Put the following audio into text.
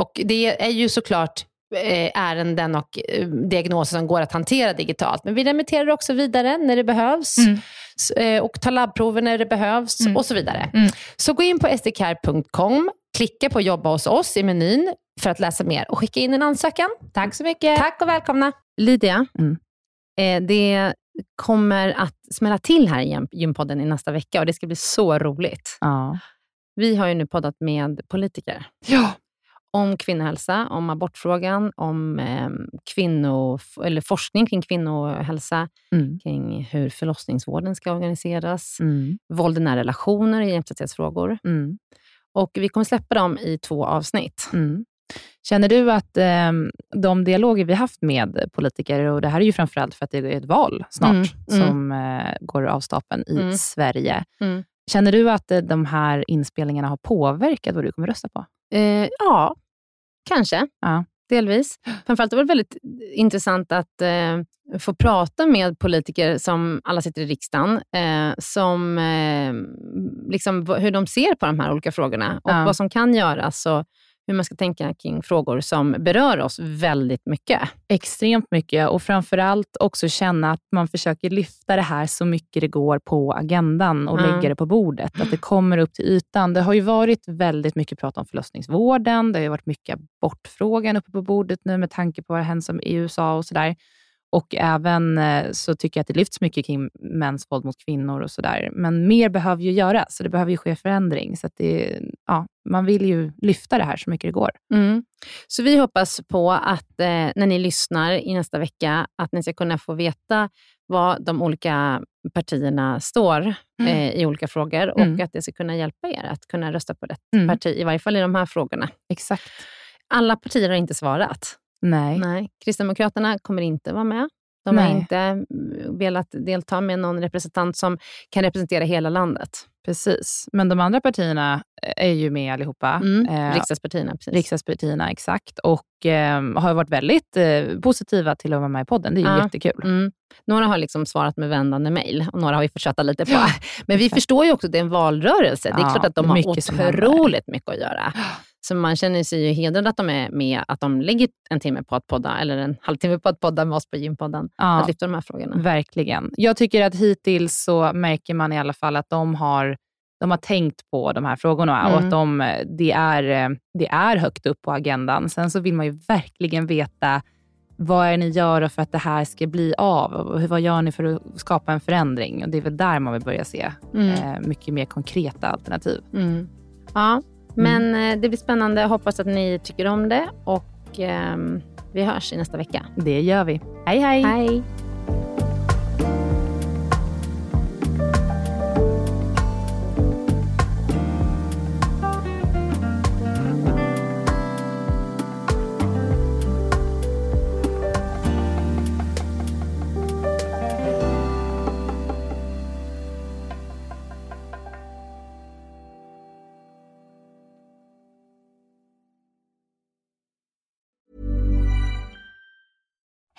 Och det är ju såklart Eh, ärenden och eh, diagnoser som går att hantera digitalt. Men vi remitterar också vidare när det behövs mm. Eh, och tar labbprover när det behövs mm. och så vidare. Mm. Så gå in på sdcare.com, klicka på jobba hos oss i menyn för att läsa mer och skicka in en ansökan. Tack så mycket. Tack och välkomna. Lydia, mm. det kommer att smälla till här i Gympodden i nästa vecka och det ska bli så roligt. Ja. Vi har ju nu poddat med politiker. Ja om kvinnohälsa, om abortfrågan, om eh, kvinno, eller forskning kring kvinnohälsa, mm. kring hur förlossningsvården ska organiseras, mm. våld i nära relationer i jämställdhetsfrågor. Mm. Och vi kommer släppa dem i två avsnitt. Mm. Känner du att eh, de dialoger vi haft med politiker, och det här är ju framförallt för att det är ett val snart, mm. Mm. som eh, går av stapeln i Sverige. Känner du att eh, de här inspelningarna har påverkat vad du kommer rösta på? Eh, ja, kanske. Ja. Delvis. Framförallt var det väldigt intressant att eh, få prata med politiker som alla sitter i riksdagen, eh, som, eh, liksom, hur de ser på de här olika frågorna och ja. vad som kan göras. Och, hur man ska tänka kring frågor som berör oss väldigt mycket. Extremt mycket och framförallt också känna att man försöker lyfta det här så mycket det går på agendan och mm. lägga det på bordet. Att det kommer upp till ytan. Det har ju varit väldigt mycket prat om förlossningsvården. Det har varit mycket abortfrågan uppe på bordet nu med tanke på vad som hänt i USA och sådär. Och även eh, så tycker jag att det lyfts mycket kring mäns våld mot kvinnor och sådär. Men mer behöver ju göras, så det behöver ju ske förändring. Så det, ja, man vill ju lyfta det här så mycket det går. Mm. Så vi hoppas på att eh, när ni lyssnar i nästa vecka, att ni ska kunna få veta vad de olika partierna står mm. eh, i olika frågor och mm. att det ska kunna hjälpa er att kunna rösta på rätt mm. parti, i varje fall i de här frågorna. Exakt. Alla partier har inte svarat. Nej. Nej. Kristdemokraterna kommer inte vara med. De Nej. har inte mm, velat delta med någon representant som kan representera hela landet. Precis, men de andra partierna är ju med allihopa. Mm. Eh, riksdagspartierna. Precis. Riksdagspartierna, exakt. Och eh, har varit väldigt eh, positiva till att vara med i podden. Det är ja. jättekul. Mm. Några har liksom svarat med vändande mejl och några har vi fått köta lite på. Men vi förstår ju också att det är en valrörelse. Det är ja, klart att de har otroligt mycket att göra. Så man känner sig ju hedrad att de är med, att de lägger en timme på att podda, eller en halvtimme på att podda med oss på Gympodden, ja, att lyfta de här frågorna. Verkligen. Jag tycker att hittills så märker man i alla fall att de har de har tänkt på de här frågorna mm. och att de, det, är, det är högt upp på agendan. Sen så vill man ju verkligen veta vad är ni gör för att det här ska bli av? Vad gör ni för att skapa en förändring? Och Det är väl där man vill börja se mm. eh, mycket mer konkreta alternativ. Mm. Ja, men mm. Det blir spännande. Jag hoppas att ni tycker om det och eh, vi hörs i nästa vecka. Det gör vi. Hej, hej. Hej.